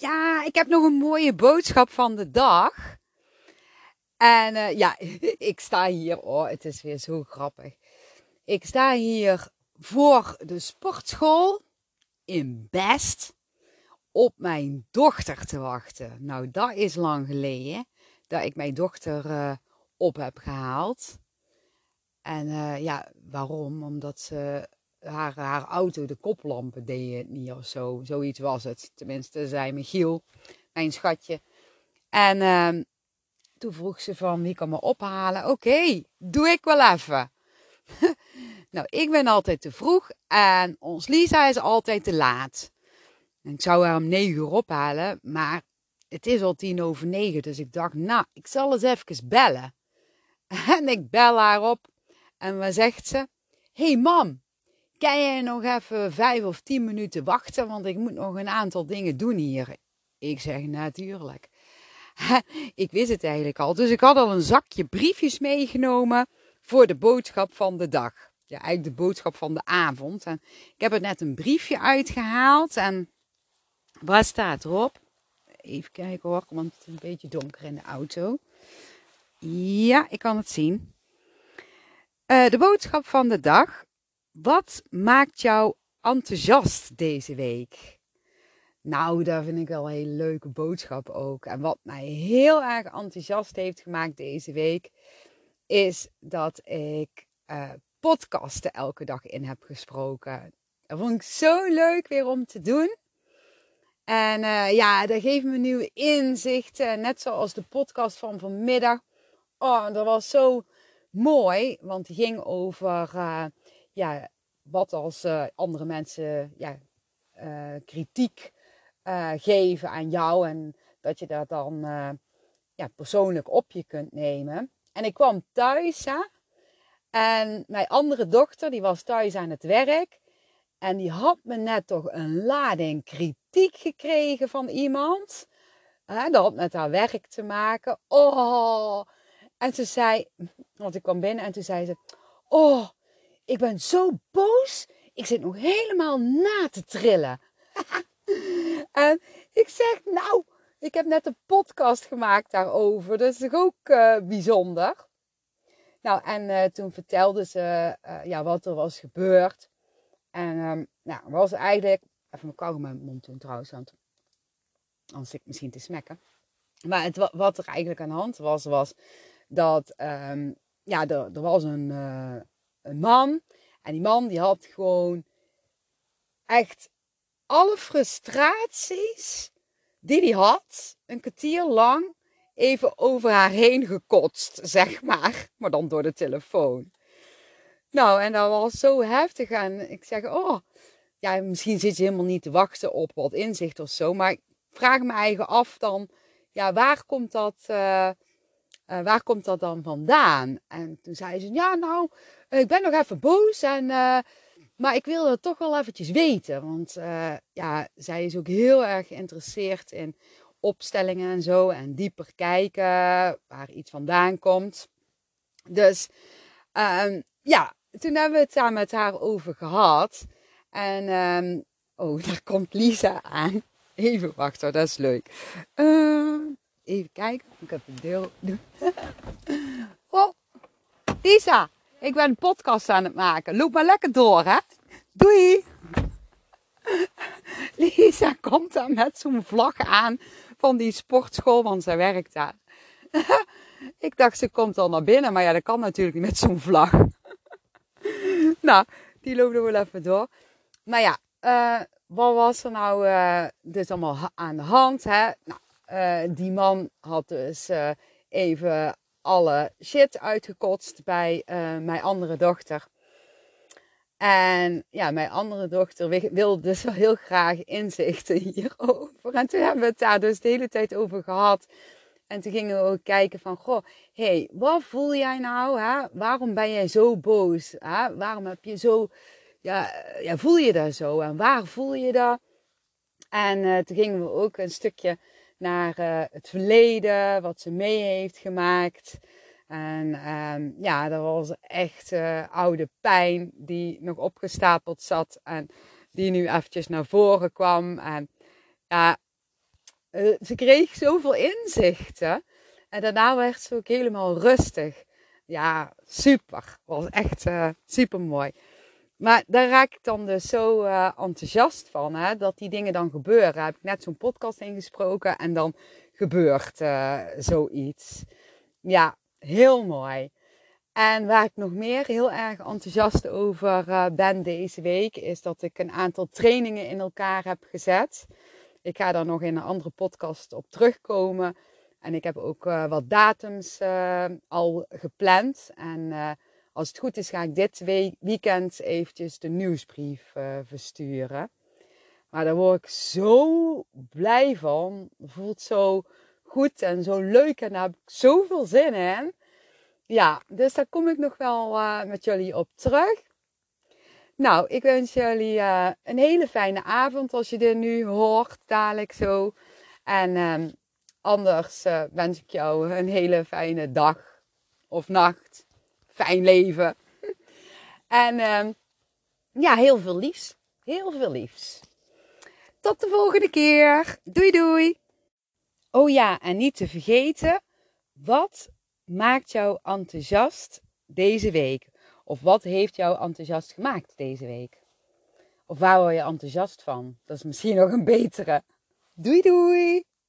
Ja, ik heb nog een mooie boodschap van de dag. En uh, ja, ik sta hier. Oh, het is weer zo grappig. Ik sta hier voor de sportschool in Best op mijn dochter te wachten. Nou, dat is lang geleden dat ik mijn dochter uh, op heb gehaald. En uh, ja, waarom? Omdat ze haar, haar auto, de koplampen deden het niet of zo. Zoiets was het. Tenminste, zei Michiel, mijn schatje. En uh, toen vroeg ze van, wie kan me ophalen? Oké, doe ik wel even. nou, ik ben altijd te vroeg en ons Lisa is altijd te laat. En ik zou haar om negen uur ophalen, maar het is al tien over negen. Dus ik dacht, nou, ik zal eens even bellen. En ik bel haar op. En wat zegt ze? hey, mam, kan jij nog even vijf of tien minuten wachten? Want ik moet nog een aantal dingen doen hier. Ik zeg natuurlijk. ik wist het eigenlijk al. Dus ik had al een zakje briefjes meegenomen voor de boodschap van de dag. Ja, eigenlijk de boodschap van de avond. En ik heb er net een briefje uitgehaald. En waar staat erop? Even kijken hoor, want het is een beetje donker in de auto. Ja, ik kan het zien. Uh, de boodschap van de dag. Wat maakt jou enthousiast deze week? Nou, dat vind ik wel een hele leuke boodschap ook. En wat mij heel erg enthousiast heeft gemaakt deze week, is dat ik uh, podcasten elke dag in heb gesproken. Dat vond ik zo leuk weer om te doen. En uh, ja, dat geeft me nieuwe inzichten. Net zoals de podcast van vanmiddag. Oh, dat was zo mooi, want die ging over uh, ja, wat als uh, andere mensen ja, uh, kritiek geven aan jou en dat je dat dan ja, persoonlijk op je kunt nemen. En ik kwam thuis hè, en mijn andere dochter die was thuis aan het werk en die had me net toch een lading kritiek gekregen van iemand. Hè, dat had met haar werk te maken. Oh, en ze zei, want ik kwam binnen en toen zei ze: Oh, ik ben zo boos. Ik zit nog helemaal na te trillen. en ik zeg: Nou, ik heb net een podcast gemaakt daarover. Dat is toch ook uh, bijzonder. Nou, en uh, toen vertelde ze uh, ja, wat er was gebeurd. En um, nou, was eigenlijk. Even mijn kou in mijn mond doen trouwens, want anders ik misschien te smekken. Maar het, wat er eigenlijk aan de hand was, was dat um, ja, er, er was een, een man. En die man die had gewoon echt alle frustraties die hij had, een kwartier lang even over haar heen gekotst, zeg maar. Maar dan door de telefoon. Nou, en dat was zo heftig. En ik zeg, oh, ja, misschien zit je helemaal niet te wachten op wat inzicht of zo. Maar ik vraag me eigen af dan, ja, waar komt dat... Uh, uh, waar komt dat dan vandaan? En toen zei ze, ja nou, ik ben nog even boos, en, uh, maar ik wil het toch wel eventjes weten. Want uh, ja, zij is ook heel erg geïnteresseerd in opstellingen en zo. En dieper kijken waar iets vandaan komt. Dus um, ja, toen hebben we het daar met haar over gehad. En um, oh, daar komt Lisa aan. Even wachten, dat is leuk. Uh, Even kijken. Ik heb een deel oh, Lisa, ik ben een podcast aan het maken. Loop maar lekker door, hè? Doei! Lisa komt dan met zo'n vlag aan van die sportschool, want zij werkt daar. ik dacht, ze komt al naar binnen, maar ja, dat kan natuurlijk niet met zo'n vlag. nou, die loopt er wel even door. Maar ja, uh, wat was er nou uh, dus allemaal aan de hand? Hè? Nou, uh, die man had dus even alle shit uitgekotst bij uh, mijn andere dochter. En ja, mijn andere dochter wilde dus wel heel graag inzichten hierover. En toen hebben we het daar dus de hele tijd over gehad. En toen gingen we ook kijken van, goh, hey, wat voel jij nou? Hè? Waarom ben jij zo boos? Hè? Waarom heb je zo, ja, ja, voel je dat zo? En waar voel je dat? En uh, toen gingen we ook een stukje naar uh, het verleden, wat ze mee heeft gemaakt. En um, ja, dat was echt uh, oude pijn die nog opgestapeld zat en die nu eventjes naar voren kwam. En ja, uh, ze kreeg zoveel inzichten. En daarna werd ze ook helemaal rustig. Ja, super. Was echt super mooi. Maar daar raak ik dan dus zo uh, enthousiast van, hè, dat die dingen dan gebeuren. Daar heb ik net zo'n podcast ingesproken en dan gebeurt uh, zoiets. Ja, heel mooi. En waar ik nog meer heel erg enthousiast over uh, ben deze week, is dat ik een aantal trainingen in elkaar heb gezet. Ik ga daar nog in een andere podcast op terugkomen. En ik heb ook wat datums al gepland. En als het goed is, ga ik dit weekend eventjes de nieuwsbrief uh, versturen. Maar daar word ik zo blij van. Het voelt zo goed en zo leuk en daar heb ik zoveel zin in. Ja, dus daar kom ik nog wel uh, met jullie op terug. Nou, ik wens jullie uh, een hele fijne avond als je dit nu hoort, dadelijk zo. En uh, anders wens ik jou een hele fijne dag of nacht fijn leven. En uh, ja, heel veel liefs. Heel veel liefs. Tot de volgende keer. Doei doei. Oh ja, en niet te vergeten, wat maakt jou enthousiast deze week? Of wat heeft jou enthousiast gemaakt deze week? Of waar word je enthousiast van? Dat is misschien nog een betere. Doei doei!